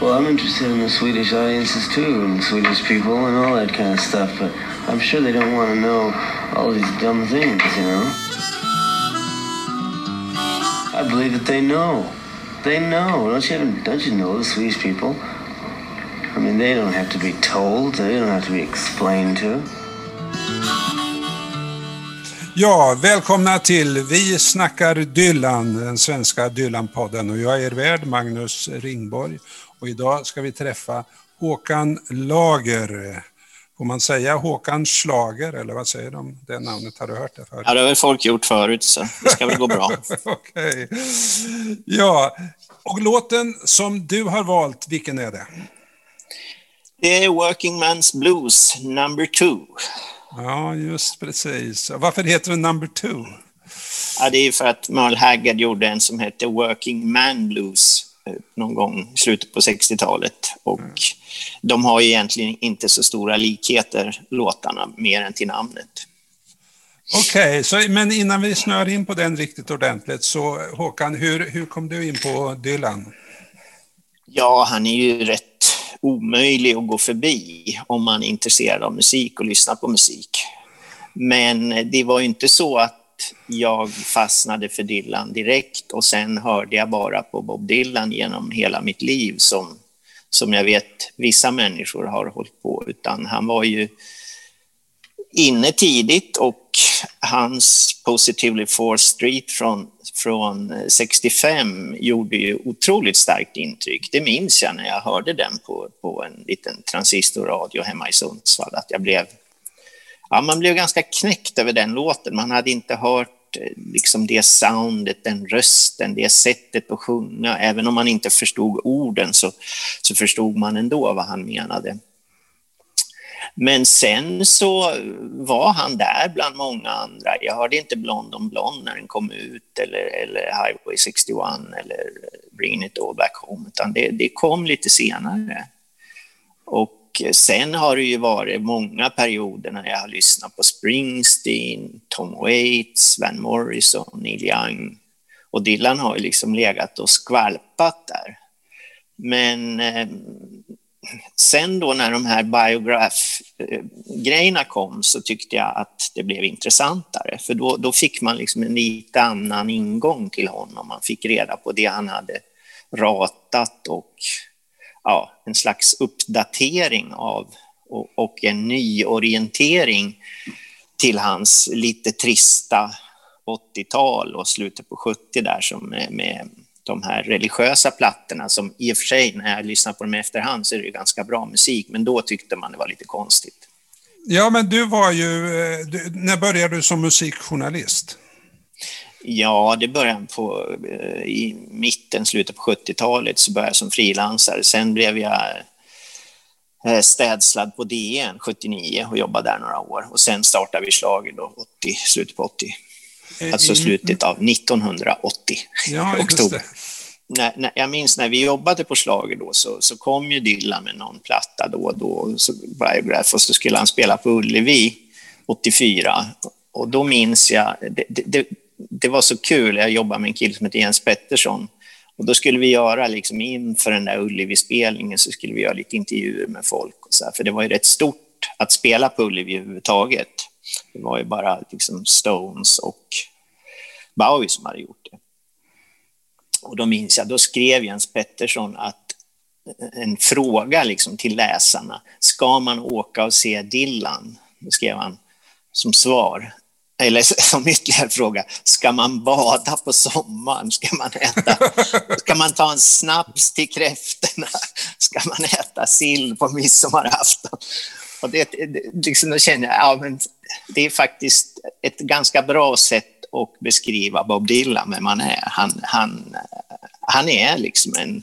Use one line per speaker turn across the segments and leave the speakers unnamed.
Well, I'm interested in the Swedish audiences too, and Swedish people and all that kind of stuff, but I'm sure they don't want to know all these dumb things, you know? I believe that they know. They know. Don't you, don't you know the Swedish people? I mean, they don't have to be told. They don't have to be explained to.
Ja, välkomna till Vi snackar Dylan, den svenska Dylan-podden. Och jag är er värd, Magnus Ringborg. Och idag ska vi träffa Håkan Lager. Får man säga Håkan Slager, eller vad säger de? Det namnet, har du hört det förut?
Ja, det har väl folk gjort förut, så det ska väl gå bra.
Okej. Okay. Ja, och låten som du har valt, vilken är det?
Det är Working Man's Blues, number two.
Ja, just precis. Varför heter den number two?
Ja, det är för att Merle Haggard gjorde en som hette Working Man Blues någon gång i slutet på 60-talet. Och mm. de har egentligen inte så stora likheter, låtarna, mer än till namnet.
Okej, okay, men innan vi snör in på den riktigt ordentligt, så Håkan, hur, hur kom du in på Dylan?
Ja, han är ju rätt omöjlig att gå förbi om man är intresserad av musik och lyssnar på musik. Men det var inte så att jag fastnade för Dylan direkt och sen hörde jag bara på Bob Dylan genom hela mitt liv som, som jag vet vissa människor har hållit på, utan han var ju inne tidigt och hans Positively Fourth Street från från 65 gjorde ju otroligt starkt intryck. Det minns jag när jag hörde den på, på en liten transistorradio hemma i Sundsvall, att jag blev, ja, man blev ganska knäckt över den låten. Man hade inte hört eh, liksom det soundet, den rösten, det sättet att sjunga. Även om man inte förstod orden så, så förstod man ändå vad han menade. Men sen så var han där bland många andra. Jag hörde inte Blond on Blond när den kom ut eller, eller Highway 61 eller Bring It All Back Home, utan det, det kom lite senare. Och sen har det ju varit många perioder när jag har lyssnat på Springsteen, Tom Waits, Van Morrison, Neil Young. Och Dylan har ju liksom legat och skvalpat där. Men eh, sen då när de här biograf-grejerna eh, kom så tyckte jag att det blev intressantare, för då, då fick man liksom en lite annan ingång till honom. Man fick reda på det han hade ratat och ja, en slags uppdatering av och, och en nyorientering till hans lite trista 80-tal och slutet på 70 där som med, med de här religiösa plattorna som i och för sig, när jag lyssnar på dem i efterhand, så är det ganska bra musik, men då tyckte man det var lite konstigt.
Ja, men du var ju... Eh, du, när började du som musikjournalist?
Ja, det började på, eh, i mitten, slutet på 70-talet, så började jag som frilansare. Sen blev jag eh, städslad på DN 79 och jobbade där några år. Och sen startade vi Schlager då, 80, slutet på 80. Eh, alltså slutet av 1980,
ja, oktober.
När, när, jag minns när vi jobbade på Slager då så, så kom ju Dylan med någon platta då och då, så Biograph, och så skulle han spela på Ullevi 84. Och då minns jag, det, det, det var så kul, jag jobbade med en kille som heter Jens Pettersson, och då skulle vi göra, liksom inför den där Ullevi-spelningen, så skulle vi göra lite intervjuer med folk, och så här, för det var ju rätt stort att spela på Ullevi överhuvudtaget. Det var ju bara liksom Stones och Bowie som hade gjort det. Och då minns jag, då skrev Jens Pettersson att en fråga liksom till läsarna. Ska man åka och se Dylan? Då skrev han som svar, eller som ytterligare fråga, ska man bada på sommaren? Ska man, äta, ska man ta en snaps till kräftorna? Ska man äta sill på midsommarafton? Och det, liksom, då känner jag, ja, men det är faktiskt ett ganska bra sätt att beskriva Bob Dylan, vem han är. Han, han, han är liksom en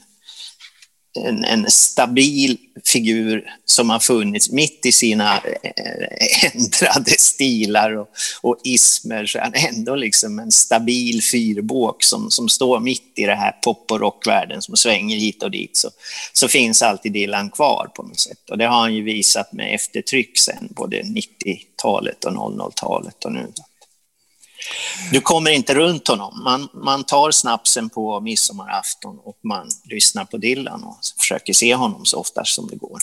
en, en, stabil figur som har funnits mitt i sina eh, eh, ändrade stilar och, och ismer, så är han ändå liksom en stabil fyrbåk som, som står mitt i det här pop och rockvärlden som svänger hit och dit, så, så finns alltid Dylan kvar på något sätt. Och det har han ju visat med eftertryck sen, både 90-talet och 00-talet och nu. Du kommer inte runt honom. Man, man tar snapsen på midsommarafton och man lyssnar på Dylan och försöker se honom så ofta som det går.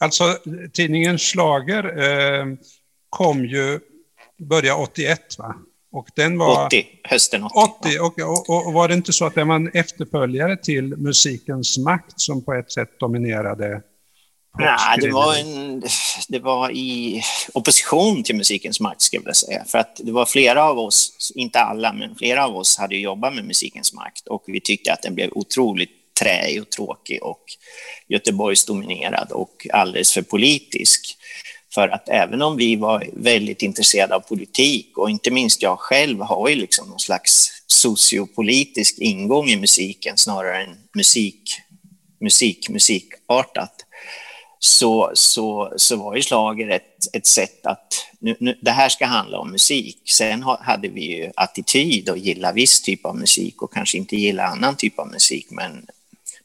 Alltså, tidningen Slager eh, kom ju, började 81 va?
Och den var... 80, hösten 80. 80
och, och, och, var det inte så att det var en efterföljare till Musikens makt som på ett sätt dominerade
Nej, det var, en, det var i opposition till musikens makt, skulle jag säga. För att det var flera av oss, inte alla, men flera av oss hade jobbat med musikens makt och vi tyckte att den blev otroligt träig och tråkig och Göteborgsdominerad och alldeles för politisk. För att även om vi var väldigt intresserade av politik och inte minst jag själv har ju liksom någon slags sociopolitisk ingång i musiken snarare än musik, musik, musikartat så, så, så var ju slager ett, ett sätt att nu, nu, det här ska handla om musik. Sen hade vi ju attityd och gilla viss typ av musik och kanske inte gilla annan typ av musik, men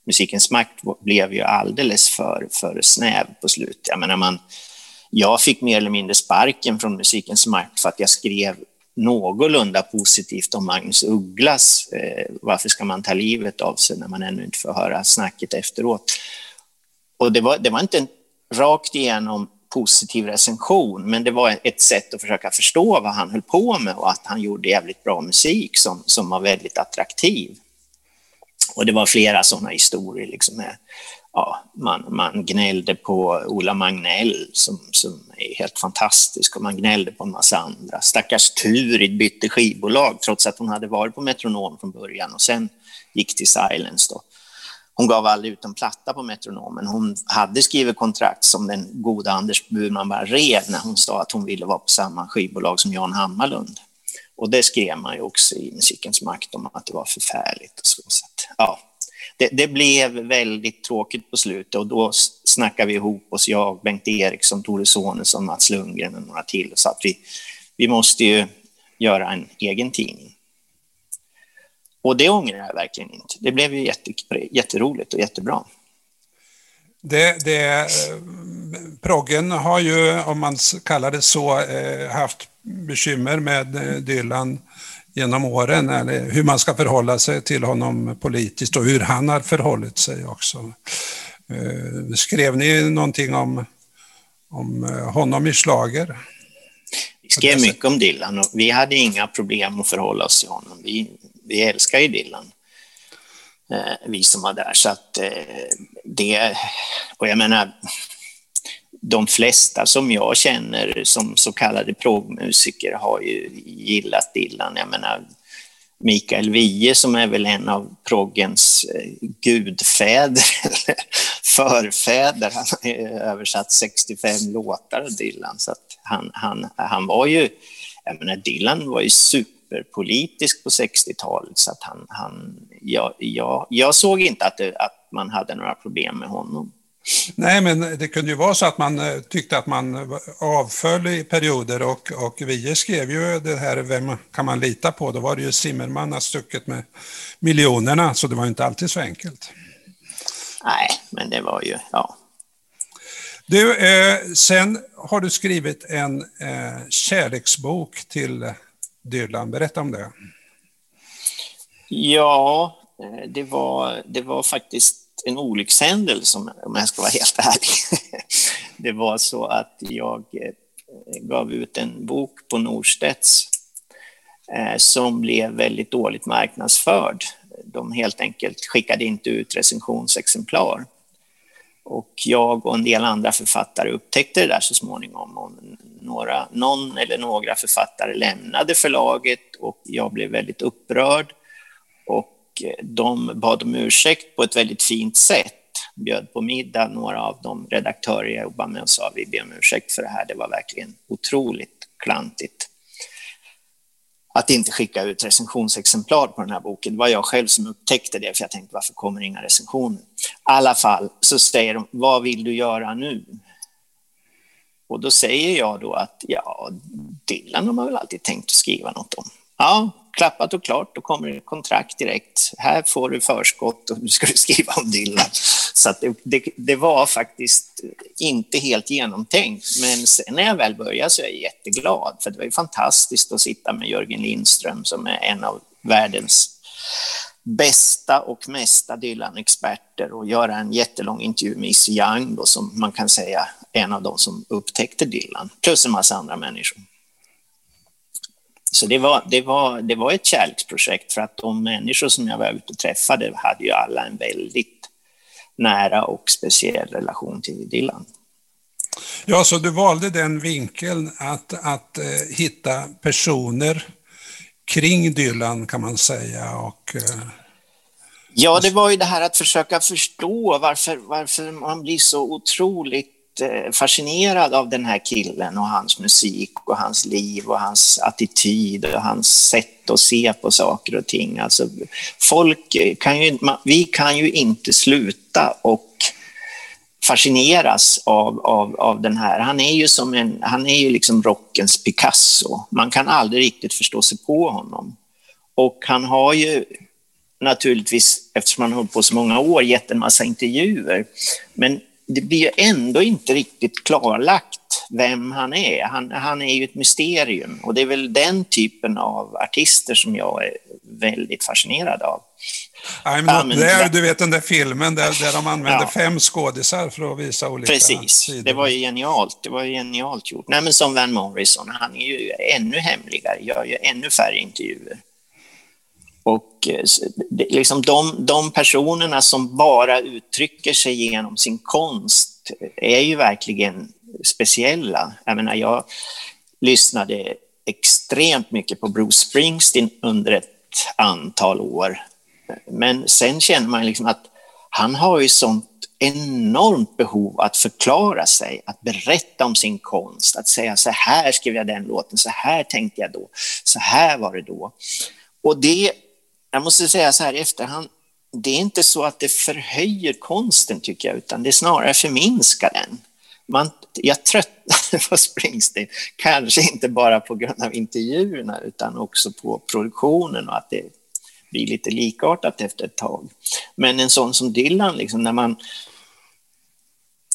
musikens makt blev ju alldeles för, för snäv på slutet. Jag menar, man, jag fick mer eller mindre sparken från musikens makt för att jag skrev någorlunda positivt om Magnus Ugglas. Eh, varför ska man ta livet av sig när man ännu inte får höra snacket efteråt? Och det var, det var inte en rakt igenom positiv recension, men det var ett sätt att försöka förstå vad han höll på med och att han gjorde jävligt bra musik som, som var väldigt attraktiv. Och det var flera sådana historier liksom med, ja, man, man gnällde på Ola Magnell som, som är helt fantastisk och man gnällde på en massa andra. Stackars Turid bytte skivbolag trots att hon hade varit på Metronom från början och sen gick till Silence. Då. Hon gav aldrig ut en platta på Metronomen. Hon hade skrivit kontrakt som den goda Anders Burman bara rev när hon sa att hon ville vara på samma skivbolag som Jan Hammarlund. Och det skrev man ju också i Musikens makt om att det var förfärligt. Och så. så att, ja, det, det, blev väldigt tråkigt på slutet och då snackade vi ihop oss, jag, Bengt Eriksson, Tore Sonesson, Mats Lundgren och några till Så att vi, vi måste ju göra en egen tidning. Och det ångrar jag verkligen inte. Det blev ju jätte, jätteroligt och jättebra.
Det, det, proggen har ju, om man kallar det så, eh, haft bekymmer med eh, Dylan genom åren, eller hur man ska förhålla sig till honom politiskt och hur han har förhållit sig också. Eh, skrev ni någonting om, om honom i slager?
Vi skrev mycket om Dylan och vi hade inga problem att förhålla oss till honom. Vi, vi älskar ju Dylan, eh, vi som var där. Så att eh, det, och jag menar, de flesta som jag känner som så kallade progmusiker har ju gillat Dylan. Jag menar, Mikael Wiehe som är väl en av proggens eh, gudfäder, eller förfäder. Han har översatt 65 låtar av Dylan. Så att han, han, han var ju, jag menar Dylan var ju super superpolitisk på 60-talet så att han, han jag, jag, jag såg inte att, det, att man hade några problem med honom.
Nej, men det kunde ju vara så att man eh, tyckte att man avföll i perioder och, och vi skrev ju det här Vem kan man lita på? Då var det ju Zimmerman stucket med miljonerna, så det var inte alltid så enkelt.
Nej, men det var ju, ja.
Du, eh, sen har du skrivit en eh, kärleksbok till Dylan. Berätta om det.
Ja, eh, det var, det var faktiskt en olyckshändelse om jag ska vara helt ärlig. Det var så att jag eh, gav ut en bok på Norstedts eh, som blev väldigt dåligt marknadsförd. De helt enkelt skickade inte ut recensionsexemplar. Och jag och en del andra författare upptäckte det där så småningom. Och några, någon eller några författare lämnade förlaget och jag blev väldigt upprörd. Och eh, de bad om ursäkt på ett väldigt fint sätt. Bjöd på middag några av de redaktörer jag jobbade med och sa vi ber om ursäkt för det här. Det var verkligen otroligt klantigt att inte skicka ut recensionsexemplar på den här boken. Det var jag själv som upptäckte det, för jag tänkte varför kommer inga recensioner? I alla fall så säger de, vad vill du göra nu? Och då säger jag då att ja, Dylan har man väl alltid tänkt att skriva något om. Ja, klappat och klart, då kommer det kontrakt direkt. Här får du förskott och nu ska du skriva om Dylan. Så det, det, det, var faktiskt inte helt genomtänkt, men sen när jag väl började så är jag jätteglad, för det var ju fantastiskt att sitta med Jörgen Lindström som är en av världens bästa och mesta Dylan-experter och göra en jättelång intervju med Issy Young, då, som man kan säga en av de som upptäckte Dylan, plus en massa andra människor. Så det var, det, var, det var ett kärleksprojekt för att de människor som jag var ute och träffade hade ju alla en väldigt nära och speciell relation till Dylan.
Ja, så du valde den vinkeln att, att eh, hitta personer kring Dylan kan man säga. Och, eh...
Ja, det var ju det här att försöka förstå varför, varför man blir så otroligt Eh, fascinerad av den här killen och hans musik och hans liv och hans attityd och hans sätt att se på saker och ting. Alltså, folk kan ju, vi kan ju inte sluta och fascineras av, av, av den här. Han är ju som en, han är ju liksom rockens Picasso. Man kan aldrig riktigt förstå sig på honom. Och han har ju naturligtvis, eftersom han har hållit på så många år, gett en massa intervjuer. Men det blir ändå inte riktigt klarlagt vem han är. Han, han är ju ett mysterium och det är väl den typen av artister som jag är väldigt fascinerad av.
I'm not there, du vet den där filmen där, där de använder ja. fem skådisar för att visa olika
Precis, sidor. det var ju genialt. Det var ju genialt gjort. Nej, men som Van Morrison, han är ju ännu hemligare, gör ju ännu färre intervjuer. Och eh, liksom de, de personerna som bara uttrycker sig genom sin konst är ju verkligen speciella. Jag menar, jag lyssnade extremt mycket på Bruce Springsteen under ett antal år. Men sen känner man liksom att han har ju sånt enormt behov att förklara sig, att berätta om sin konst, att säga så här skrev jag den låten, så här tänkte jag då, så här var det då. Och det jag måste säga så här i efterhand, det är inte så att det förhöjer konsten tycker jag, utan det snarare förminskar den. Man, jag tröttnade på Springsteen, kanske inte bara på grund av intervjuerna utan också på produktionen och att det blir lite likartat efter ett tag. Men en sån som Dylan, liksom, när man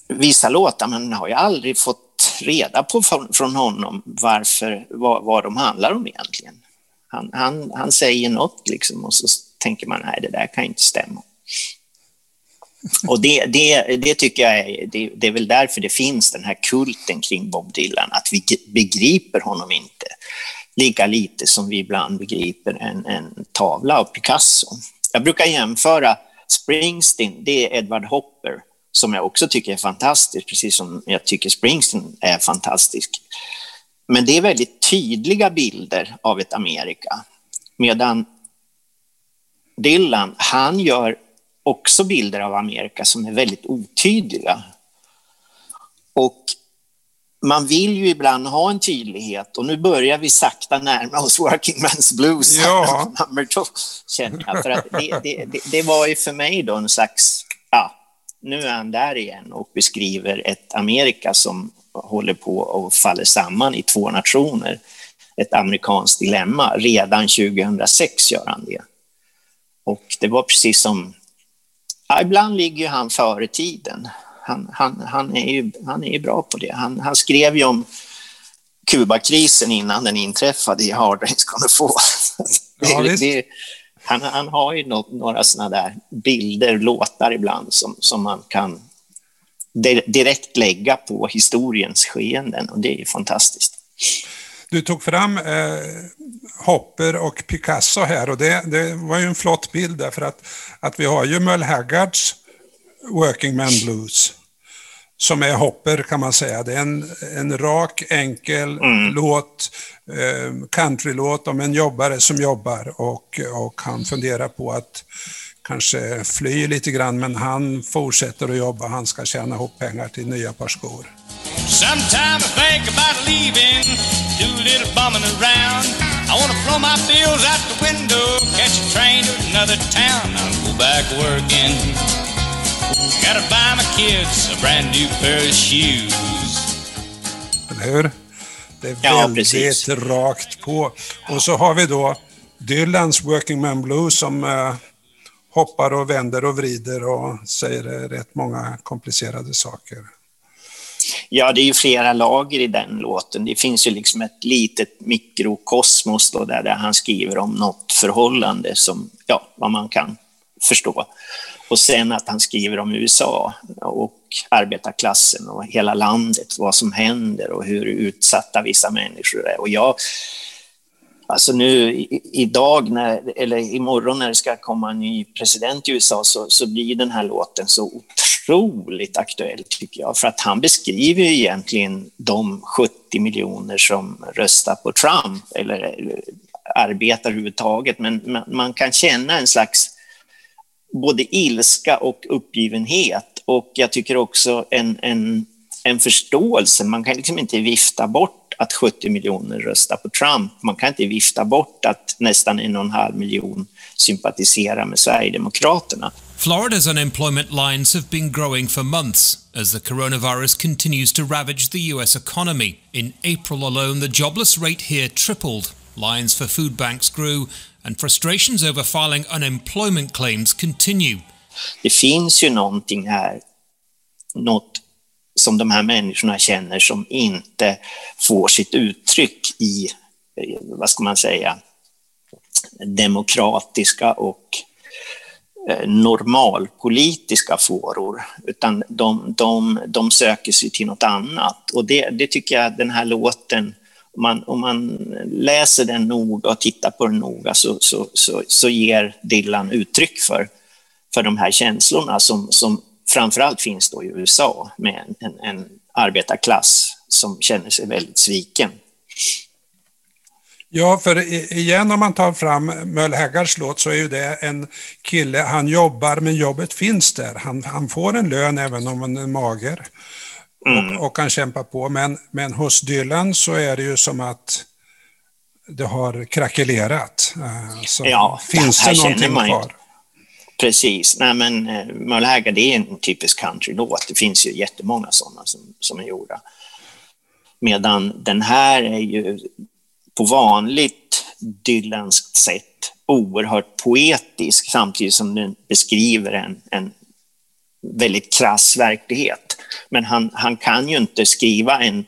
vissa låtar, man har ju aldrig fått reda på från honom varför, vad, vad de handlar om egentligen. Han, han, han säger något liksom och så tänker man, nej, det där kan inte stämma. Och det, det, det tycker jag är, det, det, är väl därför det finns den här kulten kring Bob Dylan, att vi begriper honom inte lika lite som vi ibland begriper en, en tavla av Picasso. Jag brukar jämföra Springsteen, det är Edward Hopper, som jag också tycker är fantastisk, precis som jag tycker Springsteen är fantastisk. Men det är väldigt tydliga bilder av ett Amerika. Medan Dylan, han gör också bilder av Amerika som är väldigt otydliga. Och man vill ju ibland ha en tydlighet och nu börjar vi sakta närma oss Working Man's Blues
ja.
nummer två, känner jag. För att det, det, det, det, var ju för mig då en slags, ja, nu är han där igen och beskriver ett Amerika som håller på att falla samman i två nationer. Ett amerikanskt dilemma. Redan 2006 gör han det. Och det var precis som... Ja, ibland ligger han före tiden. Han, han, han, är ju, han är ju bra på det. Han, han skrev ju om Kubakrisen innan den inträffade i Hard Rain's Gonna Fall. Han, har ju något, några såna där bilder, låtar ibland som, som man kan direkt lägga på historiens skeenden och det är fantastiskt.
Du tog fram eh, Hopper och Picasso här och det, det, var ju en flott bild därför att, att vi har ju Merle Haggards Working Man Blues som är Hopper kan man säga. Det är en, en rak, enkel mm. låt, eh, countrylåt om en jobbare som jobbar och, och han funderar på att kanske flyr lite grann, men han fortsätter att jobba. Han ska tjäna ihop pengar till nya par skor. Sometime I think about leaving, do a little bumming around. I wanna throw my bills out the window, catch a train to another town. I'll go back working. Gotta buy my kids a brand new pair of shoes. Eller hur? Det är väldigt ja, rakt på. Och så har vi då Dylans Working Man Blues som eh, hoppar och vänder och vrider och säger rätt många komplicerade saker.
Ja, det är ju flera lager i den låten. Det finns ju liksom ett litet mikrokosmos då där, där han skriver om något förhållande som, ja, vad man kan förstå. Och sen att han skriver om USA och arbetarklassen och hela landet, vad som händer och hur utsatta vissa människor är. Och jag, Alltså nu idag, när, eller imorgon när det ska komma en ny president i USA så, så blir den här låten så otroligt aktuell tycker jag. För att han beskriver ju egentligen de 70 miljoner som röstar på Trump eller, eller arbetar överhuvudtaget. Men man, man kan känna en slags både ilska och uppgivenhet och jag tycker också en, en, en förståelse. Man kan liksom inte vifta bort att 70 miljoner röstar på Trump. Man kan inte vifta bort att nästan en och en halv miljon sympatiserar med Sverigedemokraterna.
Florida's unemployment lines have been growing for months as the coronavirus continues to ravage the US economy. In April alone, the jobless rate here tripled. Lines for food banks grew and frustrations over filing unemployment claims continue.
Det finns ju någonting här, något som de här människorna känner som inte får sitt uttryck i, eh, vad ska man säga, demokratiska och eh, normalpolitiska fåror, utan de, de, de söker sig till något annat. Och det, det tycker jag den här låten, om man, om man läser den noga och tittar på den noga så, så, så, så ger Dylan uttryck för, för de här känslorna som, som framförallt finns då i USA med en, en arbetarklass som känner sig väldigt sviken.
Ja, för igen om man tar fram Möll Haggards låt så är ju det en kille, han jobbar men jobbet finns där. Han, han får en lön även om han är mager mm. och, och kan kämpa på. Men, men hos Dylan så är det ju som att det har krackelerat. Eh, så
ja,
finns det någonting kvar?
Precis. Nej, men eh, det är en typisk countrylåt. Det finns ju jättemånga sådana som, som är gjorda. Medan den här är ju på vanligt dylanskt sätt oerhört poetisk samtidigt som den beskriver en, en väldigt krass verklighet. Men han, han kan ju inte skriva en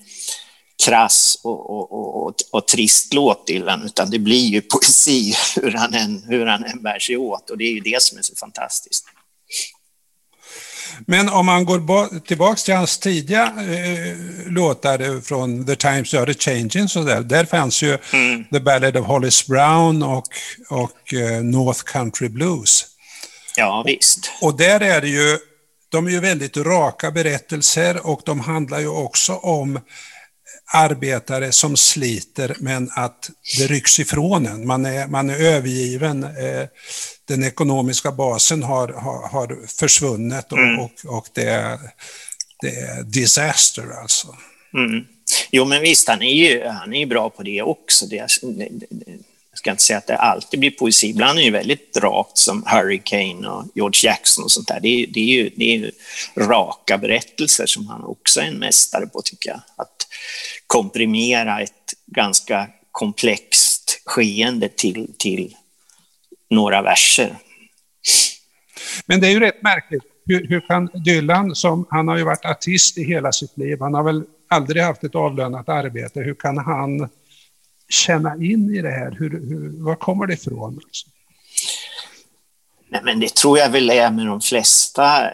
krass och, och, och, och, trist låt Dylan, utan det blir ju poesi hur han, än, hur han än bär sig åt och det är ju det som är så fantastiskt.
Men om man går tillbaka till hans tidiga eh, låtar från The Times Are Changing, så där, där fanns ju mm. The Ballad of Hollis Brown och, och eh, North Country Blues.
Ja, visst.
Och, och där är det ju, de är ju väldigt raka berättelser och de handlar ju också om arbetare som sliter men att det rycks ifrån en. Man är, man är övergiven. Eh, den ekonomiska basen har, har, har försvunnit och, mm. och, och det, är, det är disaster alltså.
Mm. Jo men visst, han är ju han är bra på det också. Det, det, jag ska inte säga att det alltid blir poesi, ibland är det väldigt rakt som Hurricane och George Jackson och sånt där. Det är, det är, ju, det är ju raka berättelser som han också är en mästare på tycker jag. Att komprimera ett ganska komplext skeende till, till några verser.
Men det är ju rätt märkligt. Hur, hur, kan Dylan, som han har ju varit artist i hela sitt liv, han har väl aldrig haft ett avlönat arbete, hur kan han känna in i det här? Hur, hur, var kommer det ifrån?
Nej, men det tror jag väl är med de flesta eh,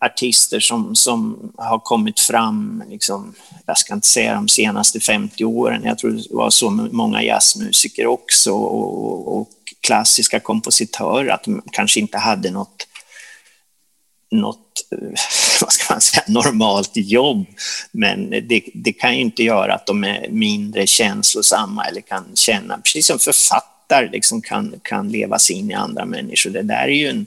artister som, som har kommit fram, liksom, jag ska inte säga de senaste 50 åren, jag tror det var så med många jazzmusiker också och, och klassiska kompositörer, att de kanske inte hade något, något vad ska man säga, normalt jobb. Men det, det kan ju inte göra att de är mindre känslosamma eller kan känna, precis som författare liksom kan, kan leva sig in i andra människor. Det där är ju en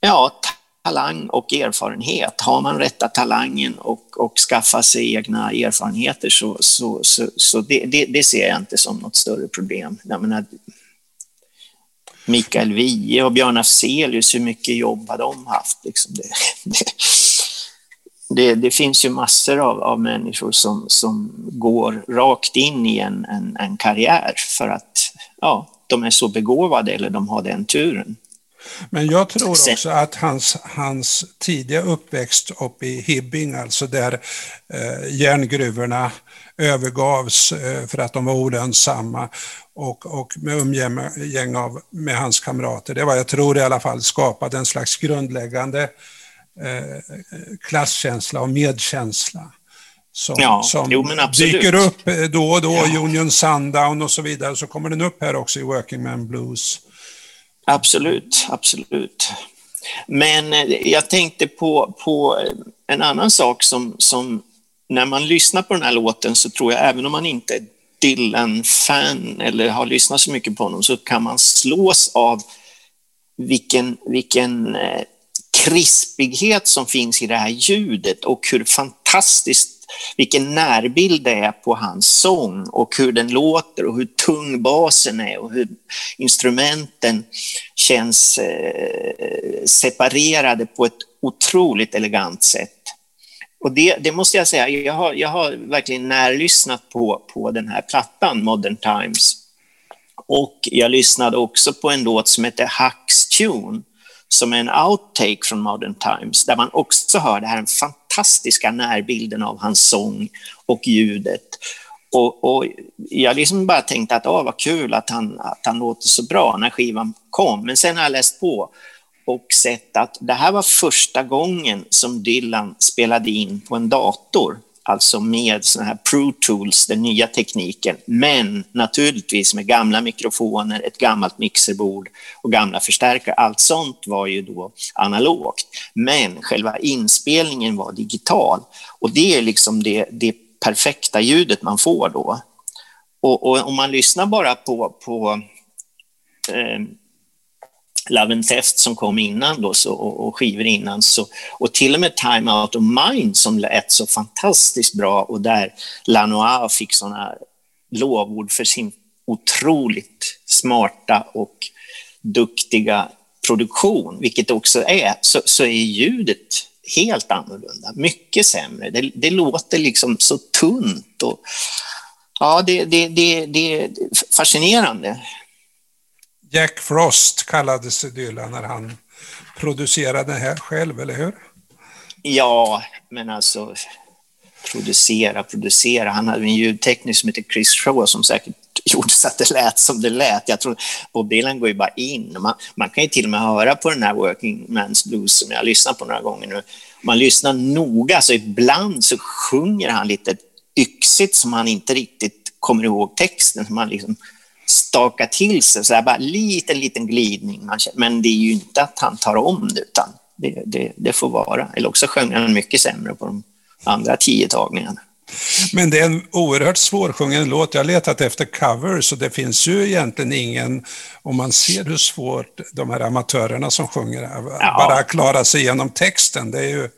ja, talang och erfarenhet. Har man rätta talangen och, och skaffar sig egna erfarenheter så, så, så, så det, det, det, ser jag inte som något större problem. Jag menar, Mikael Wiehe och Björn Afzelius, hur mycket jobb har de haft? Liksom det, det, det, det, finns ju massor av, av människor som, som går rakt in i en, en, en karriär för att ja, de är så begåvade eller de har den turen.
Men jag tror också att hans, hans tidiga uppväxt uppe i Hibbing, alltså där eh, järngruvorna övergavs eh, för att de var olönsamma och, och med umgänge av, med hans kamrater. Det var, jag tror i alla fall, skapade en slags grundläggande eh, klasskänsla och medkänsla. Som,
ja,
som
jo,
dyker upp då och då, ja. Union Sundown och så vidare, så kommer den upp här också i Working Man Blues.
Absolut, absolut. Men eh, jag tänkte på, på en annan sak som, som när man lyssnar på den här låten så tror jag, även om man inte är Dylan-fan eller har lyssnat så mycket på honom, så kan man slås av vilken, vilken eh, krispighet som finns i det här ljudet och hur fantastiskt vilken närbild det är på hans sång och hur den låter och hur tung basen är och hur instrumenten känns eh, separerade på ett otroligt elegant sätt. Och det, det måste jag säga, jag har, jag har verkligen närlyssnat på, på den här plattan, Modern Times. Och jag lyssnade också på en låt som heter Hucks Tune, som är en outtake från Modern Times, där man också hör det här fantastiska närbilden av hans sång och ljudet. Och, och jag liksom bara tänkte att åh, vad kul att han, att han låter så bra när skivan kom. Men sen har jag läst på och sett att det här var första gången som Dylan spelade in på en dator, alltså med såna här Pro Tools, den nya tekniken, men naturligtvis med gamla mikrofoner, ett gammalt mixerbord och gamla förstärkare. Allt sånt var ju då analogt, men själva inspelningen var digital och det är liksom det, det perfekta ljudet man får då. Och, och om man lyssnar bara på, på eh, Love and Theft som kom innan då, så, och, och skivor innan. Så, och till och med Time Out of Mind som lät så fantastiskt bra och där Lanois fick såna lovord för sin otroligt smarta och duktiga produktion, vilket det också är, så, så är ljudet helt annorlunda, mycket sämre. Det, det låter liksom så tunt och ja, det, det, det, det är fascinerande.
Jack Frost kallades Dylan när han producerade det här själv, eller hur?
Ja, men alltså producera, producera. Han hade en ljudtekniker som heter Chris Shaw som säkert gjorde så att det lät som det lät. Jag tror Bob Dylan går ju bara in. Man, man kan ju till och med höra på den här Working Man's Blues som jag har lyssnat på några gånger nu. Om man lyssnar noga så ibland så sjunger han lite yxigt som han inte riktigt kommer ihåg texten. Man liksom staka till sig, så här, bara liten, liten glidning. Men det är ju inte att han tar om det, utan det, det, det får vara. Eller också sjöng han mycket sämre på de andra tio tagningarna.
Men det är en oerhört svårsjungen låt. Jag har letat efter covers och det finns ju egentligen ingen, om man ser hur svårt de här amatörerna som sjunger, ja. bara klara sig igenom texten. Det är ju...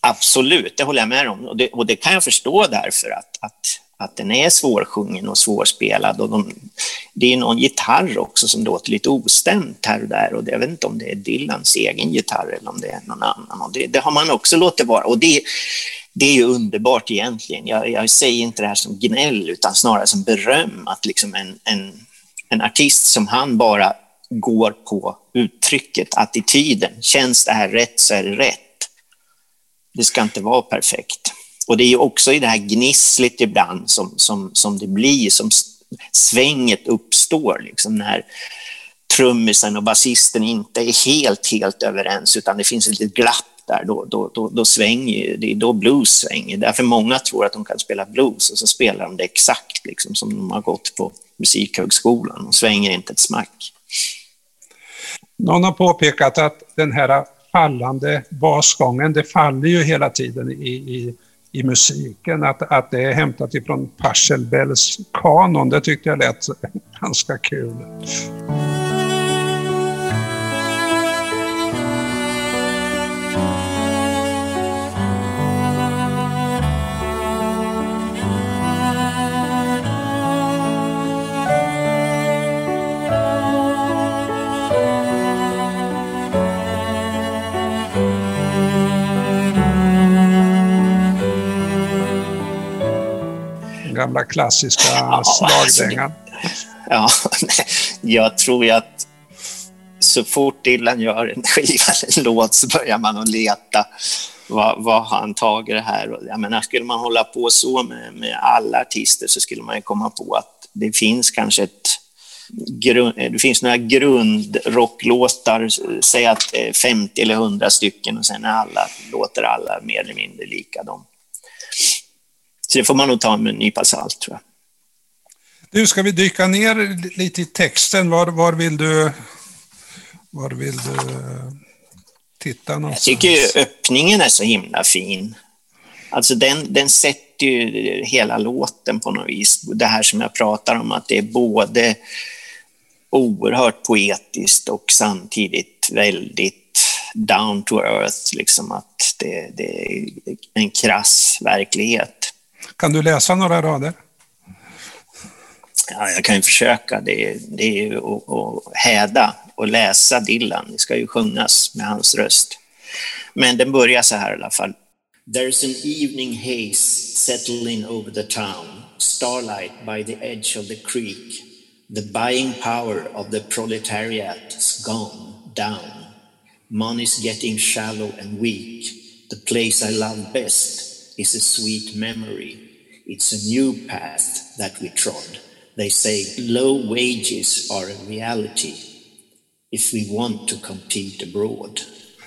Absolut, det håller jag med om. Och det, och det kan jag förstå därför att, att att den är svårsjungen och svårspelad. Och de, det är någon gitarr också som låter lite ostämt här och där. Och jag vet inte om det är Dylans egen gitarr eller om det är någon annan. Och det, det har man också låtit vara. Och det, det är ju underbart egentligen. Jag, jag, säger inte det här som gnäll utan snarare som beröm. Att liksom en, en, en artist som han bara går på uttrycket, attityden. Känns det här rätt så är det rätt. Det ska inte vara perfekt. Och det är också i det här gnisslet ibland som, som, som det blir, som svänget uppstår, liksom när trummisen och basisten inte är helt, helt överens, utan det finns ett litet glapp där, då, då, då, då svänger det är då blues svänger. Därför många tror att de kan spela blues och så spelar de det exakt liksom, som de har gått på Musikhögskolan och svänger inte ett smack.
Någon har påpekat att den här fallande basgången, det faller ju hela tiden i, i i musiken, att, att det är hämtat ifrån Pachelbels kanon. Det tyckte jag lät ganska kul. Gamla klassiska slagdängan.
Ja, jag tror ju att så fort Dylan gör en skiva eller en låt så börjar man att leta vad, vad han tagit det här. Jag menar, skulle man hålla på så med, med alla artister så skulle man ju komma på att det finns kanske ett grund, det finns några grundrocklåtar, säg att 50 eller 100 stycken och sen är alla, låter alla mer eller mindre lika dem. Så det får man nog ta med en nypa salt tror jag.
Du, ska vi dyka ner lite i texten? Var, var vill du var vill du titta någonstans?
Jag tycker öppningen är så himla fin. Alltså den, den sätter ju hela låten på något vis. Det här som jag pratar om, att det är både oerhört poetiskt och samtidigt väldigt down to earth, liksom att det, det är en krass verklighet.
Kan du läsa några rader?
Ja, jag kan ju försöka. Det, det är ju att, att häda och läsa Dylan. Det ska ju sjungas med hans röst. Men den börjar så här i alla fall. There's an evening haze settling over the town, starlight by the edge of the creek. The buying power of the proletariat's gone down. Money's getting shallow and weak. The place I love best is a sweet memory. It's a new path that we trod. They say low wages are a reality if we want to compete abroad.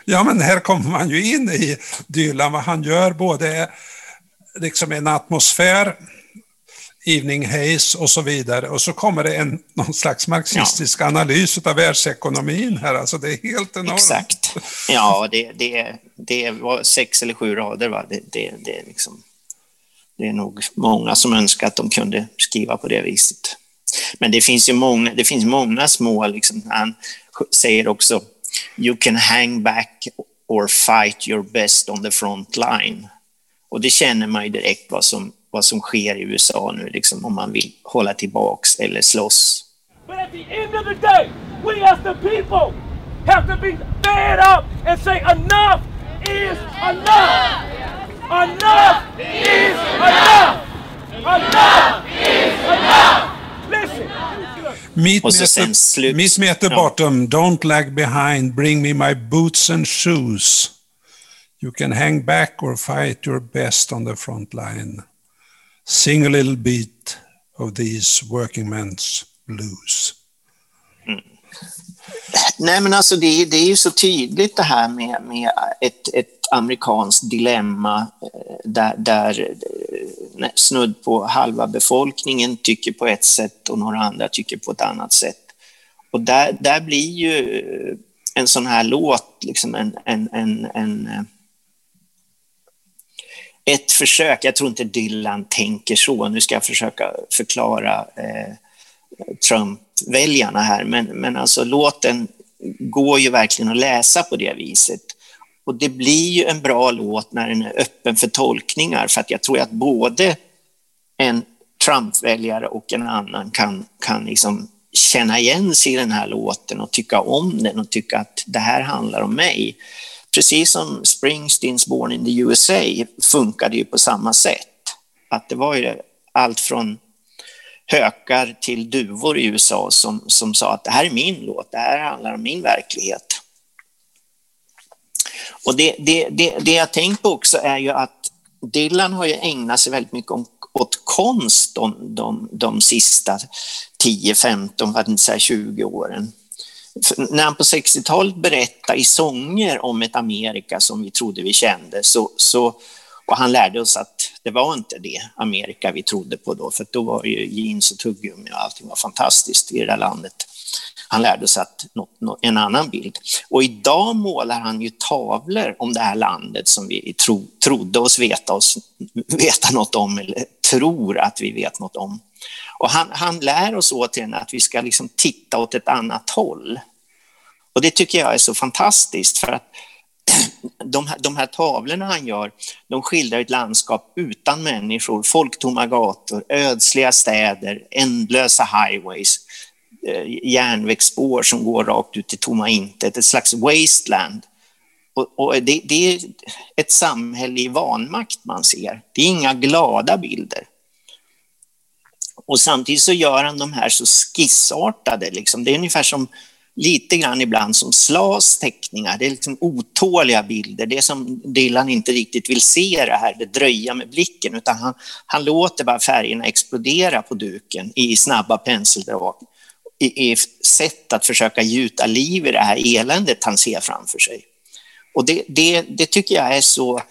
Ja, men här kommer man ju in i Dylan, vad han gör, både liksom en atmosfär, Evening Haze och så vidare. Och så kommer det en, någon slags marxistisk ja. analys av världsekonomin här. Alltså det är helt enormt.
Exakt. Ja, det, det, det var sex eller sju rader. Va? Det, det, det, är liksom, det är nog många som önskar att de kunde skriva på det viset. Men det finns ju många, det finns många små, liksom, han säger också You can hang back or fight your best on the front line. Och det känner man ju direkt vad som, vad som sker i USA nu, liksom, om man vill hålla tillbaks eller slåss.
But at the end of the day, we as the people have to be fed up and say enough is enough! Enough is enough! Enough is enough! Listen!
Meet
Och så sen slut.
meet me at the
Ja.
bottom, don't lag behind, bring me my boots and shoes. You can hang back or fight your best on the front line. Sing a little bit of these working men's blues. Mm.
Nej, men alltså det, det är ju så tydligt det här med, med ett, ett amerikanskt dilemma eh, där, där eh, snudd på halva befolkningen tycker på ett sätt och några andra tycker på ett annat sätt. Och där, där blir ju en sån här låt liksom en, en, en, en eh, ett försök, jag tror inte Dylan tänker så, nu ska jag försöka förklara eh, Trump-väljarna här, men, men alltså låten går ju verkligen att läsa på det viset. Och det blir ju en bra låt när den är öppen för tolkningar, för att jag tror att både en Trump-väljare och en annan kan, kan liksom känna igen sig i den här låten och tycka om den och tycka att det här handlar om mig. Precis som Springsteens Born in the USA funkade ju på samma sätt. Att det var ju allt från hökar till duvor i USA som, som sa att det här är min låt, det här handlar om min verklighet. Och det, det, det, det jag tänkt på också är ju att Dylan har ju ägnat sig väldigt mycket om, åt konst de, de, de sista 10, 15, för att inte säga 20 åren. När han på 60-talet berättade i sånger om ett Amerika som vi trodde vi kände, så, så, och han lärde oss att det var inte det Amerika vi trodde på då, för då var ju jeans och tuggummi och allting var fantastiskt i det där landet. Han lärde oss att en annan bild. Och idag målar han ju tavlor om det här landet som vi tro, trodde oss veta, oss veta något om, eller tror att vi vet något om. Och han, han lär oss återigen att vi ska liksom titta åt ett annat håll. Och det tycker jag är så fantastiskt, för att de här, de här tavlorna han gör, de skildrar ett landskap utan människor, folktomma gator, ödsliga städer, ändlösa highways, eh, järnvägsspår som går rakt ut i tomma intet, ett slags wasteland. Och, och det, det, är ett samhälle i vanmakt man ser. Det är inga glada bilder. Och samtidigt så gör han de här så skissartade, liksom. det är ungefär som lite grann ibland som Slas teckningar. Det är liksom otåliga bilder. Det är som Dylan inte riktigt vill se det här, det dröja med blicken, utan han, han låter bara färgerna explodera på duken i snabba penseldrag i, i sätt att försöka gjuta liv i det här eländet han ser framför sig. Och det, det, det tycker jag är så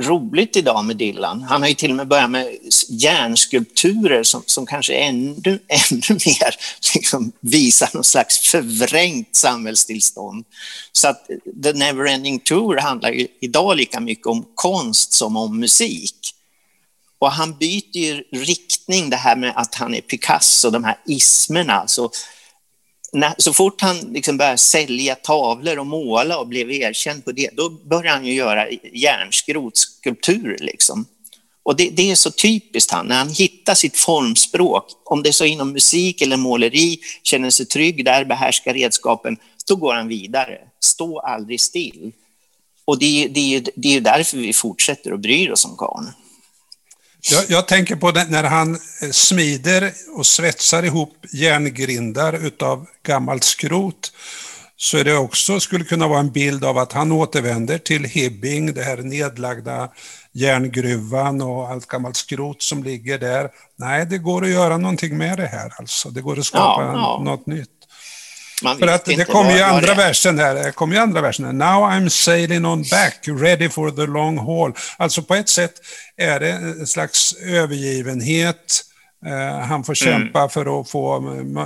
roligt idag med Dylan. Han har ju till och med börjat med järnskulpturer som, som kanske ännu, ännu mer liksom visar någon slags förvrängt samhällstillstånd. Så att eh, The Neverending Tour handlar ju idag lika mycket om konst som om musik. Och han byter ju riktning, det här med att han är Picasso, de här ismerna. Alltså, när, så fort han liksom började sälja tavlor och måla och blev erkänd på det, då började han ju göra järnskrotsskulpturer. Liksom. Och det, det, är så typiskt han, när han hittar sitt formspråk, om det är så inom musik eller måleri, känner sig trygg där, behärskar redskapen, då går han vidare. Stå aldrig still. Och det, det, det är därför vi fortsätter att bry oss om karln.
Jag, jag, tänker på det, när han eh, smider och svetsar ihop järngrindar utav gammalt skrot så är det också, skulle kunna vara en bild av att han återvänder till Hibbing, det här nedlagda järngruvan och allt gammalt skrot som ligger där. Nej, det går att göra någonting med det här alltså. Det går att skapa ja, ja. något nytt. Man För att det kommer ju andra versen där, det kommer ju andra versen där. Now I'm sailing on back, ready for the long haul. Alltså på ett sätt är det en slags övergivenhet. Eh, han får mm. kämpa mm. för att få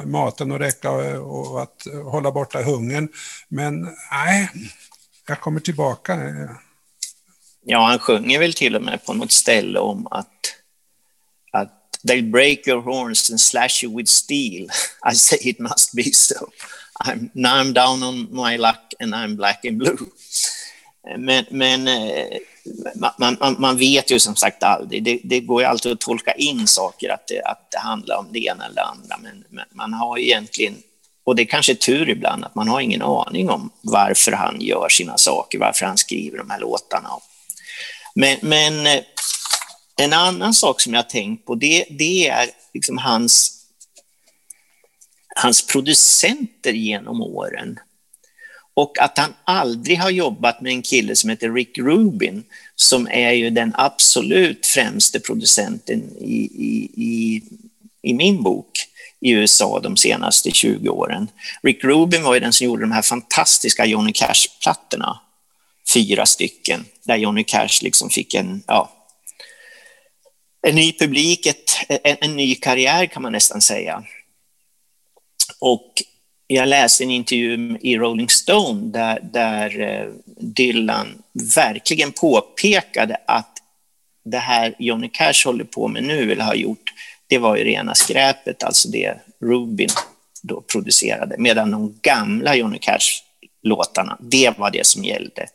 maten att räcka och att hålla borta hungern. Men nej, jag kommer tillbaka.
Ja, han sjunger väl till och med på något ställe om att, att they'll break your horns and slash you with steel. I say it must be so. I'm, now I'm down on my luck and I'm black and blue. Men, men eh, man, man, man, vet ju som sagt aldrig. Det, det, går ju alltid att tolka in saker, att det, att det handlar om det ena eller det andra. Men, men man har egentligen, och det är kanske tur ibland, att man har ingen aning om varför han gör sina saker, varför han skriver de här låtarna. Men, men eh, en annan sak som jag har tänkt på, det, det är liksom hans hans producenter genom åren. Och att han aldrig har jobbat med en kille som heter Rick Rubin, som är ju den absolut främste producenten i, i, i, i min bok i USA de senaste 20 åren. Rick Rubin var ju den som gjorde de här fantastiska Johnny Cash-plattorna, fyra stycken, där Johnny Cash liksom fick en, ja, en ny publik, ett, en, en ny karriär kan man nästan säga. Och jag läste en intervju i Rolling Stone där, där eh, Dylan verkligen påpekade att det här Johnny Cash håller på med nu, eller har gjort, det var ju rena skräpet, alltså det Rubin då producerade, medan de gamla Johnny Cash-låtarna, det var det som gällde.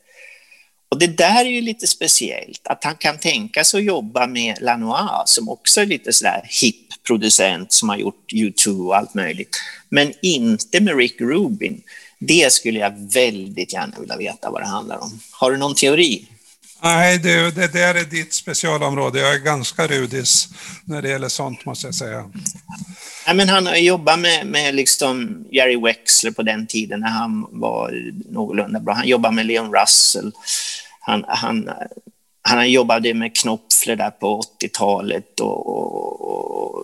Och det där är ju lite speciellt, att han kan tänka sig att jobba med Lanois som också är lite sådär hipp producent som har gjort U2 och allt möjligt, men inte med Rick Rubin. Det skulle jag väldigt gärna vilja veta vad det handlar om. Har du någon teori?
Nej, det, det där är ditt specialområde. Jag är ganska rudis när det gäller sånt, måste jag säga.
Nej, men han har jobbat med, med liksom Jerry Wexler på den tiden när han var någorlunda bra. Han jobbade med Leon Russell. Han, han, han jobbade med Knopfler där på 80-talet och, och, och,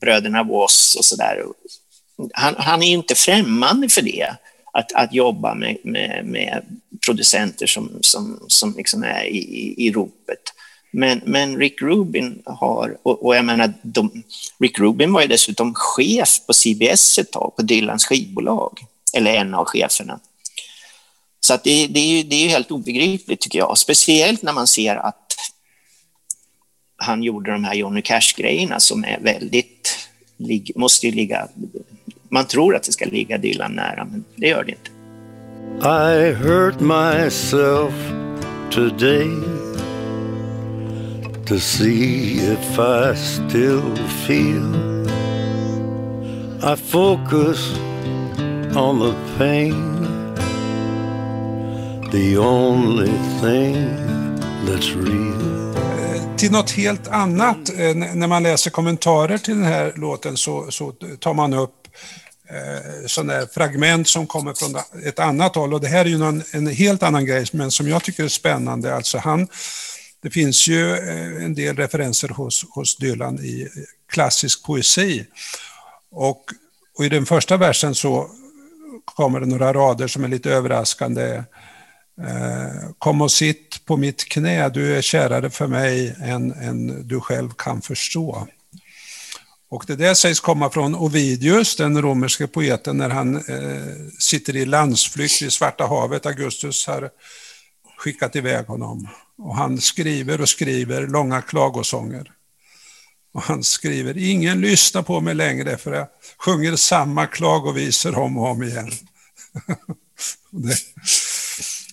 bröderna Voss och sådär. Han, han är inte främmande för det, att, att jobba med, med, med producenter som, som, som liksom är i, i ropet. Men, men Rick Rubin har, och, och jag menar, de, Rick Rubin var ju dessutom chef på CBS ett tag, på Dylans skivbolag, eller en av cheferna. Så att det, det, är, det är helt obegripligt tycker jag, speciellt när man ser att han gjorde de här Johnny Cash-grejerna som är väldigt, måste ju ligga, man tror att det ska ligga Dylan nära, men det gör det inte. I hurt myself today to see if I still feel. I focus on the pain the only thing that's real
till något helt annat. Eh, när man läser kommentarer till den här låten så, så tar man upp eh, sådana fragment som kommer från ett annat håll. Och det här är ju någon, en helt annan grej, men som jag tycker är spännande. Alltså han, det finns ju eh, en del referenser hos, hos Dylan i eh, klassisk poesi. Och, och i den första versen så kommer det några rader som är lite överraskande. Eh, kom och sitt på mitt knä, du är kärare för mig än, än du själv kan förstå. Och det där sägs komma från Ovidius, den romerske poeten, när han eh, sitter i landsflykt vid Svarta havet. Augustus har skickat iväg honom. Och han skriver och skriver långa klagosånger. Och han skriver, ingen lyssnar på mig längre för jag sjunger samma klagovisor om och om igen. det,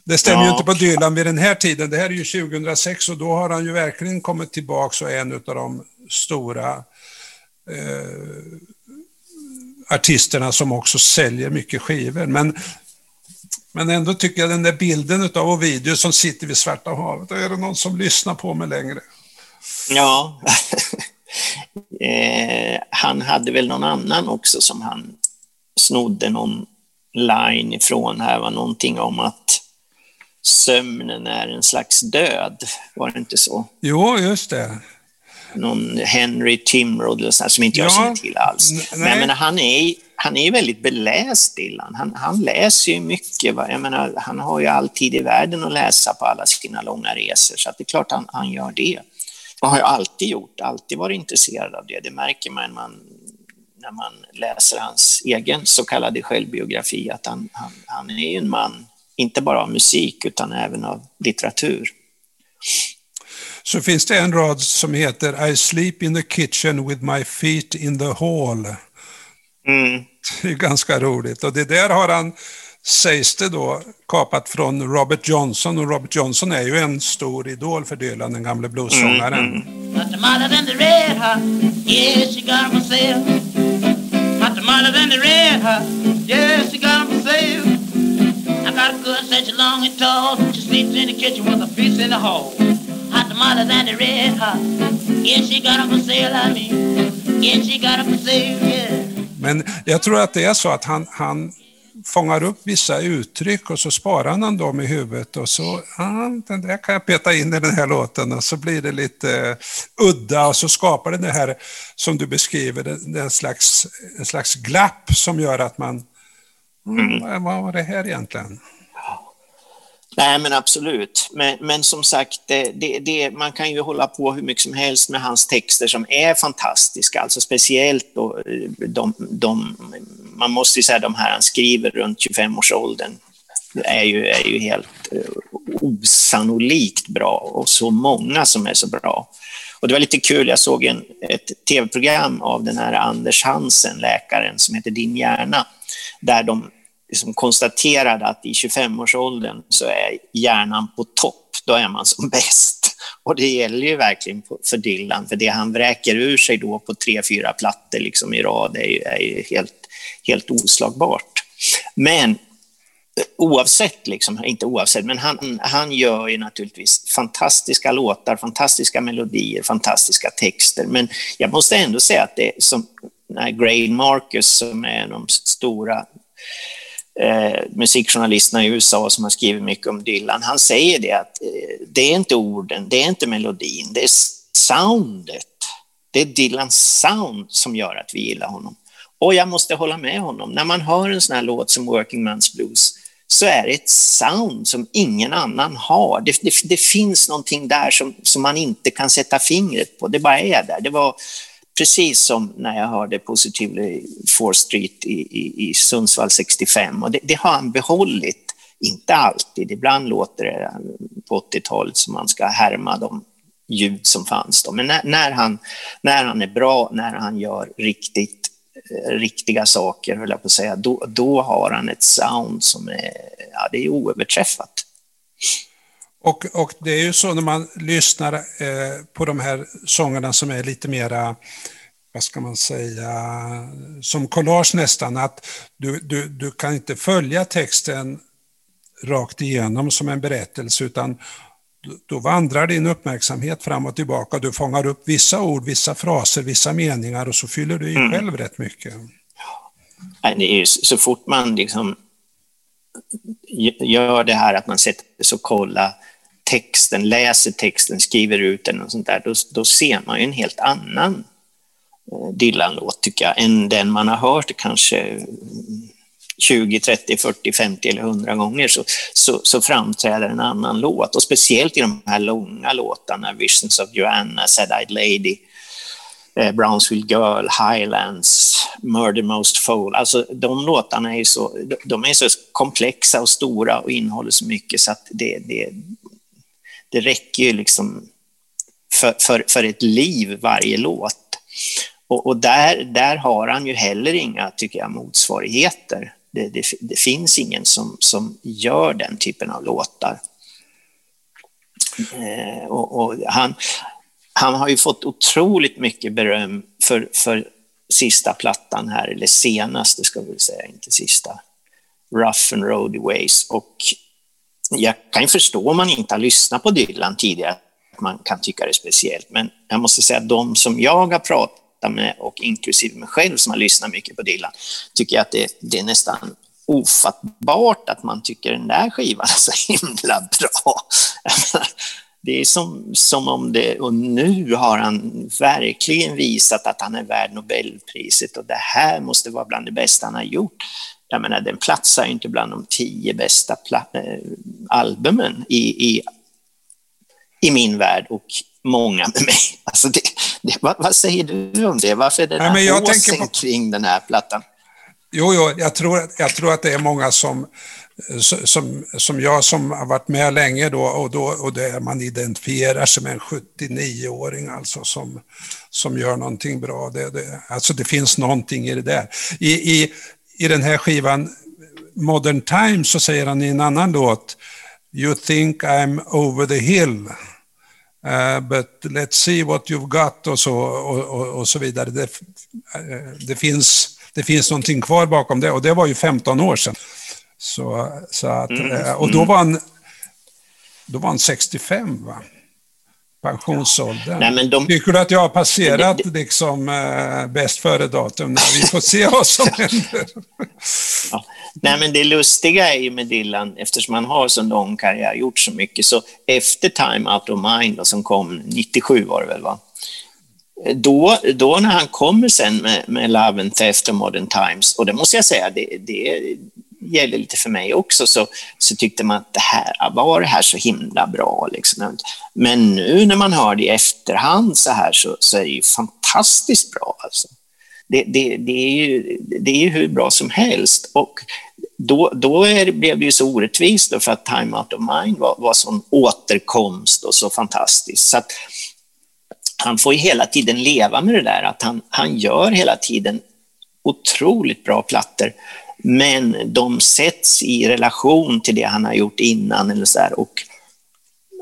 det stämmer ja. ju inte på Dylan vid den här tiden. Det här är ju 2006 och då har han ju verkligen kommit tillbaka och är en av de stora eh, artisterna som också säljer mycket skivor. Men, men ändå tycker jag den där bilden av Ovidius som sitter vid Svarta havet, är det någon som lyssnar på mig längre?
Ja, eh, han hade väl någon annan också som han snodde någon line ifrån här, var någonting om att sömnen är en slags död, var det inte så?
Jo, just det.
Någon Henry Timrod som inte jag ja, känner till alls. Men jag menar, han är han är väldigt beläst, Dylan. Han, han läser ju mycket. Jag menar, han har ju all tid i världen att läsa på alla sina långa resor, så det är klart han, han gör det. Och har ju alltid gjort, alltid varit intresserad av det. Det märker man när man, när man läser hans egen så kallade självbiografi, att han, han, han är en man inte bara av musik utan även av litteratur.
Så finns det en rad som heter I sleep in the kitchen with my feet in the hall. Mm. Det är ganska roligt och det där har han, sägs det då, kapat från Robert Johnson och Robert Johnson är ju en stor idol för Dylan, den gamle bluessångaren. Mm. Mm got good such long and tall. She sleeps in the kitchen with a piece in the hall. Hot tamales and the red hot. Yeah, she got them for sale, I mean. Yeah, she got them for sale, yeah. Men jag tror att det är så att han, han fångar upp vissa uttryck och så sparar han dem i huvudet och så, ah, den där kan jag peta in i den här låten och så blir det lite uh, udda och så skapar det det här som du beskriver, det, en, slags, en slags glapp som gör att man Mm. Vad var det här egentligen?
Nej, men absolut. Men, men som sagt, det, det, man kan ju hålla på hur mycket som helst med hans texter som är fantastiska, alltså speciellt då, eh, de, de, man måste ju säga de här han skriver runt 25-årsåldern är ju, är ju helt eh, osannolikt bra och så många som är så bra. Och det var lite kul, jag såg en, ett tv-program av den här Anders Hansen, läkaren, som heter Din hjärna, där de liksom konstaterade att i 25-årsåldern så är hjärnan på topp, då är man som bäst. Och det gäller ju verkligen för Dylan, för det han vräker ur sig då på tre, fyra plattor liksom i rad är ju, är ju helt, helt oslagbart. Men oavsett, liksom, inte oavsett, men han, han gör ju naturligtvis fantastiska låtar, fantastiska melodier, fantastiska texter. Men jag måste ändå säga att det är som Grain Marcus som är en av de stora eh, musikjournalisterna i USA som har skrivit mycket om Dylan, han säger det att eh, det är inte orden, det är inte melodin, det är soundet. Det är Dylans sound som gör att vi gillar honom. Och jag måste hålla med honom. När man hör en sån här låt som Working Man's Blues så är det ett sound som ingen annan har. Det, det, det finns någonting där som, som man inte kan sätta fingret på. Det bara är där. Det var precis som när jag hörde Positively 4 Street i, i, i Sundsvall 65. Och det, det, har han behållit, inte alltid. Ibland låter det på 80-talet som man ska härma de ljud som fanns då. Men när, när, han, när han är bra, när han gör riktigt eh, riktiga saker, höll jag på att säga, då, då har han ett sound som är, ja, det är oöverträffat.
Och, och det är ju så när man lyssnar eh, på de här sångerna som är lite mera, vad ska man säga, som collage nästan, att du, du, du kan inte följa texten rakt igenom som en berättelse, utan då vandrar din uppmärksamhet fram och tillbaka. Du fångar upp vissa ord, vissa fraser, vissa meningar och så fyller du i mm. själv rätt mycket.
det är ju så fort man liksom gör det här att man sätter sig och kollar texten, läser texten, skriver ut den och sånt där, då, då ser man ju en helt annan eh, Dylan-låt tycker jag, än den man har hört kanske 20, 30, 40, 50 eller 100 gånger så, så, så, framträder en annan låt. Och speciellt i de här långa låtarna, Visions of Joanna, Sad-Eyed Lady, eh, Brownsville Girl, Highlands, Murder Most Foul. Alltså de låtarna är så, de är så komplexa och stora och innehåller så mycket så att det, det, det räcker ju liksom för, för, för ett liv varje låt. Och, och, där, där har han ju heller inga, tycker jag, motsvarigheter. Det, det, det, finns ingen som, som gör den typen av låtar. Eh, och, och, han, han har ju fått otroligt mycket beröm för, för sista plattan här, eller senaste ska vi säga, inte sista. Rough and Roadways. Och jag kan ju förstå om man inte har lyssnat på Dylan tidigare, att man kan tycka det är speciellt. Men jag måste säga att de som jag har pratat med och inklusive mig själv som har lyssnat mycket på Dylan, tycker jag att det, det är nästan ofattbart att man tycker den där skivan är så himla bra. Det är som, som om det, och nu har han verkligen visat att han är värd Nobelpriset och det här måste vara bland det bästa han har gjort. Jag menar, den platsar inte bland de tio bästa äh, albumen i, i, i min värld och många med mig. Alltså det, det, vad, vad, säger du om det? Varför är det den här åsen på... kring den här plattan?
Jo, jo jag, tror, jag tror att det är många som, som, som jag som har varit med länge då och, då, och det man identifierar sig med en 79-åring alltså som, som gör någonting bra. Det, det, alltså det finns någonting i det där. I, i, I den här skivan Modern Times så säger han i en annan låt You think I'm over the hill. Uh, but let's see what you've got och så, och, och, och så vidare. Det, uh, det, finns, det finns någonting kvar bakom det och det var ju 15 år sedan. Så, så att, mm. uh, och då var, han, då var han 65 va? Pensionsåldern. Nej, men de... Tycker du att jag har passerat det, det... liksom äh, bäst före-datum? Vi får se vad som händer.
Ja. Nej, men det lustiga är ju med Dylan, eftersom han har så lång karriär, gjort så mycket, så efter Time Out of Mind, då, som kom 97 var det väl, va? Då, då när han kommer sen med, med Love and Theft och Modern Times, och det måste jag säga, det, det gäller lite för mig också, så, så tyckte man att det här, var det här så himla bra? Liksom. Men nu när man hör det i efterhand så här så, så är det ju fantastiskt bra. Alltså det, det, det, är ju, det är ju hur bra som helst. Och då, då är, blev det ju så orättvist för att Time Out of Mind var, var sån återkomst och så fantastiskt. Så att han får ju hela tiden leva med det där, att han, han gör hela tiden otroligt bra plattor, men de sätts i relation till det han har gjort innan eller så här, och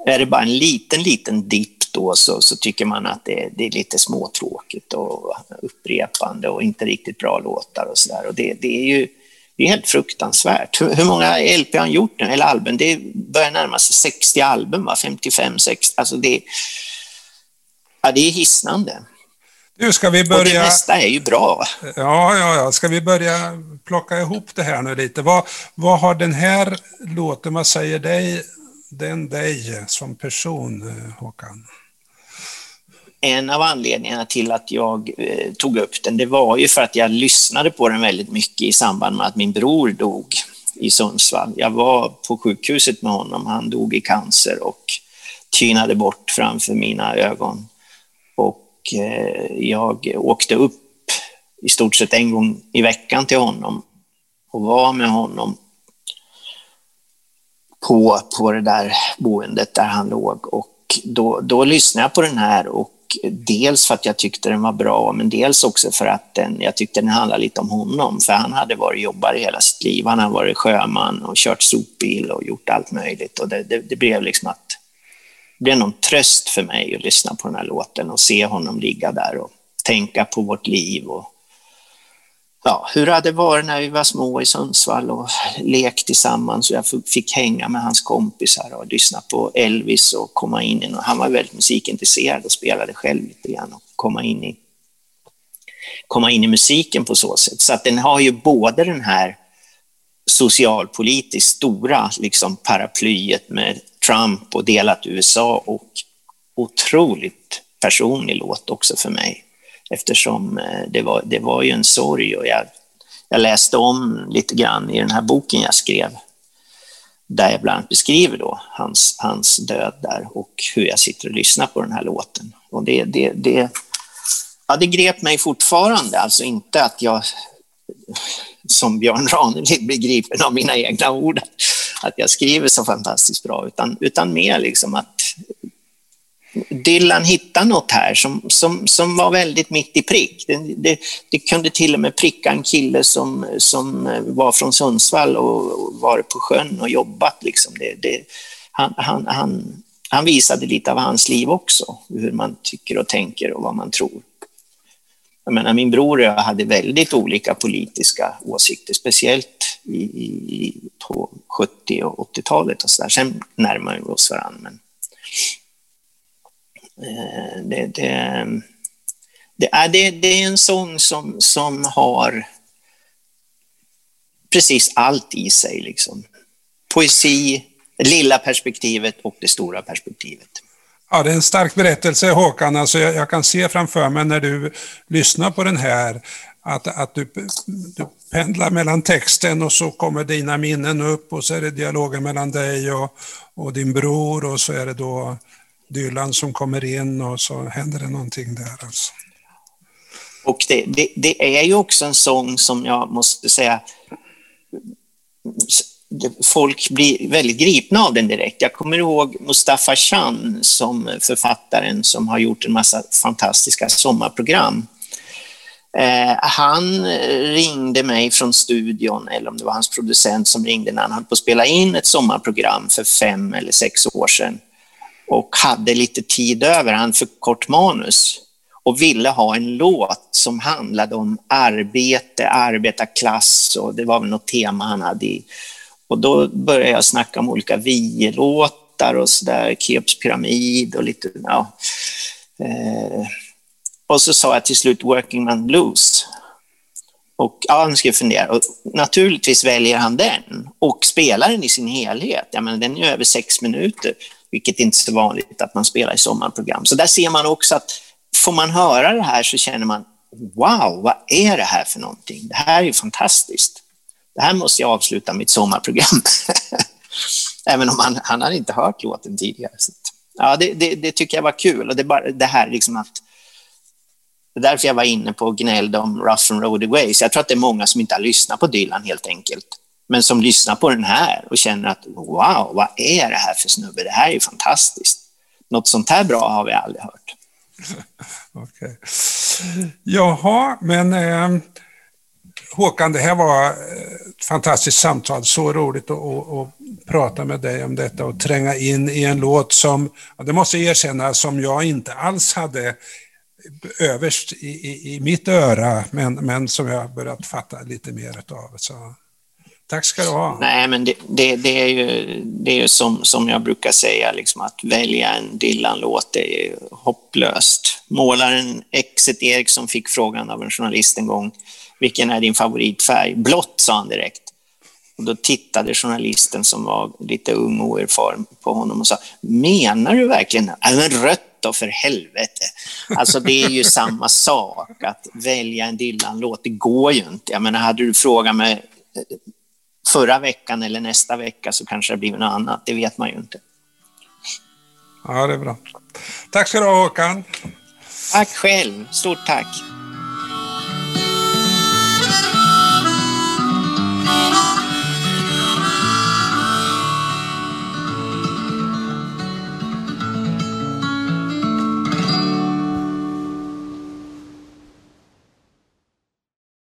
är det bara en liten, liten dipp då så, så tycker man att det, det, är lite småtråkigt och upprepande och inte riktigt bra låtar och sådär. Och det, det, är ju det är helt fruktansvärt. Hur, hur många LP har han gjort nu, eller album? Det börjar närma sig 60 album, va? 55, 60. Alltså det, ja, det är hisnande.
Nu ska vi börja... Och det
mesta är ju bra.
Ja, ja, ja. Ska vi börja plocka ihop det här nu lite? Vad, vad har den här låten, vad säger dig, den dig som person, eh, Håkan?
en av anledningarna till att jag eh, tog upp den, det var ju för att jag lyssnade på den väldigt mycket i samband med att min bror dog i Sundsvall. Jag var på sjukhuset med honom, han dog i cancer och tynade bort framför mina ögon. Och eh, jag åkte upp i stort sett en gång i veckan till honom och var med honom på, på det där boendet där han låg. Och då, då lyssnade jag på den här och dels för att jag tyckte den var bra, men dels också för att den, jag tyckte den handlade lite om honom. För han hade varit jobbare hela sitt liv. Han hade varit sjöman och kört sopbil och gjort allt möjligt. Och det, det, det blev liksom att det blev någon tröst för mig att lyssna på den här låten och se honom ligga där och tänka på vårt liv och ja, hur det hade varit när vi var små i Sundsvall och lekt tillsammans och jag fick hänga med hans kompisar och lyssna på Elvis och komma in i Han var väldigt musikintresserad och spelade själv lite grann och komma in i, komma in i musiken på så sätt. Så att den har ju både den här socialpolitiskt stora liksom, paraplyet med Trump och delat USA och otroligt personlig låt också för mig eftersom eh, det var, det var ju en sorg och jag, jag läste om lite grann i den här boken jag skrev där jag bland annat beskriver då hans, hans död där och hur jag sitter och lyssnar på den här låten. Och det, det, det, ja, det grep mig fortfarande, alltså inte att jag som Björn Ranelid blir gripen av mina egna ord, att jag skriver så fantastiskt bra, utan, utan mer liksom att Dylan hittade något här som, som, som var väldigt mitt i prick. Det, det, det, kunde till och med pricka en kille som, som var från Sundsvall och varit på sjön och jobbat. Liksom. Det, det, han, han, han, han visade lite av hans liv också, hur man tycker och tänker och vad man tror. Jag menar, min bror och jag hade väldigt olika politiska åsikter, speciellt i, i, på 70 och 80-talet. och så där. Sen närmade vi oss varandra. Men Eh, det, det, det, är, det, det är en sång som, som har precis allt i sig. Liksom. Poesi, det lilla perspektivet och det stora perspektivet.
Ja, det är en stark berättelse Håkan. Alltså jag, jag, kan se framför mig när du lyssnar på den här att, att du, du pendlar mellan texten och så kommer dina minnen upp och så är det dialogen mellan dig och, och din bror och så är det då Dylan som kommer in och så händer det någonting där. Alltså.
Och det, det, det, är ju också en sång som jag måste säga, folk blir väldigt gripna av den direkt. Jag kommer ihåg Mustafa Chan som författaren som har gjort en massa fantastiska sommarprogram. Eh, han eh, ringde mig från studion, eller om det var hans producent som ringde när han höll på att spela in ett sommarprogram för fem eller sex år sedan och hade lite tid över, han för kort manus och ville ha en låt som handlade om arbete, arbetarklass och det var väl något tema han hade i. Och då började jag snacka om olika vi-låtar och sådär, Keops pyramid och lite, ja. Eh, och så sa jag till slut Working Man Blues. Och ja, han skulle fundera. Och naturligtvis väljer han den och spelar den i sin helhet. Ja, men den är över sex minuter vilket inte är så vanligt att man spelar i sommarprogram. Så där ser man också att får man höra det här så känner man wow, vad är det här för någonting? Det här är ju fantastiskt. Det här måste jag avsluta mitt sommarprogram. Även om han, han hade inte hört låten tidigare. Så, ja, det, det, det, tycker jag var kul och det, bara, det här liksom att det är därför jag var inne på och gnällde om Rough and Road Away. Så jag tror att det är många som inte har lyssnat på Dylan helt enkelt men som lyssnar på den här och känner att wow, vad är det här för snubbe? Det här är ju fantastiskt. Något sånt här bra har vi aldrig hört.
Okej. Jaha, men eh, Håkan, det här var eh, ett fantastiskt samtal. Så roligt att, att, att, prata med dig om detta och tränga in i en låt som, det måste jag erkänna, som jag inte alls hade överst i, i, i mitt öra, men, men som jag börjat fatta lite mer av. Så Tack ska du ha.
Nej, men det, det, det är ju, det är ju som, som jag brukar säga, liksom att välja en Dylan-låt är ju hopplöst. Målaren Exet Eriksson fick frågan av en journalist en gång, vilken är din favoritfärg? Blått, sa han direkt. Och då tittade journalisten som var lite ung och oerfaren på honom och sa, menar du verkligen det? men rött då för helvete. Alltså det är ju samma sak, att välja en Dylan-låt, det går ju inte. Jag menar, hade du frågat mig förra veckan eller nästa vecka så kanske det blir något annat. Det vet man ju inte.
Ja, det är bra. Tack ska du ha Håkan.
Tack själv. Stort tack.